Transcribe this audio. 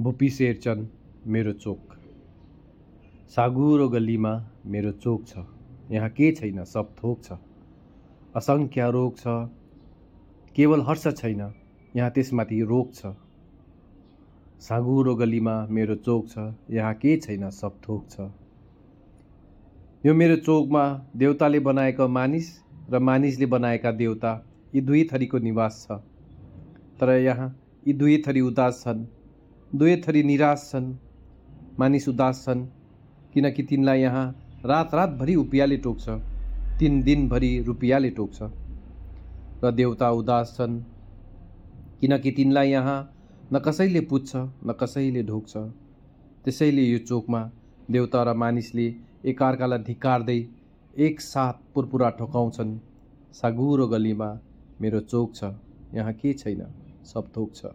भुपी शेरचन मेरो चोक। साँघुरो गल्लीमा मेरो चोक छ। यहाँ के छैन सब थोक छ। असङ्ख्य रोग छ। केवल हर्ष छैन यहाँ त्यसमाथि रोग छ। साँघुरो गल्लीमा मेरो चोक छ यहाँ के छैन सब थोक छ। यो मेरो चोकमा देउताले बनाएका मानिस र मानिसले बनाएका देउता यी दुई थरीको निवास छ। तर यहाँ यी दुई थरी उदास छन्। दुवै थरी निराश छन्। मानिस उदास छन् किनकि तिनलाई यहाँ रात रातभरि उपियाँले टोक्छ तिन दिनभरि रुपियाँले टोक्छ। र देउता उदास छन् किनकि तिनलाई यहाँ न कसैले पुज्छ न कसैले ढोक्छ। त्यसैले यो चोकमा देउता र मानिसले एकअर्कालाई धिक्कार्दै एकसाथ पुरपुरा ठोकाउँछन्। साँघुरो गल्लीमा मेरो चोक छ यहाँ के छैन सब थोक छ।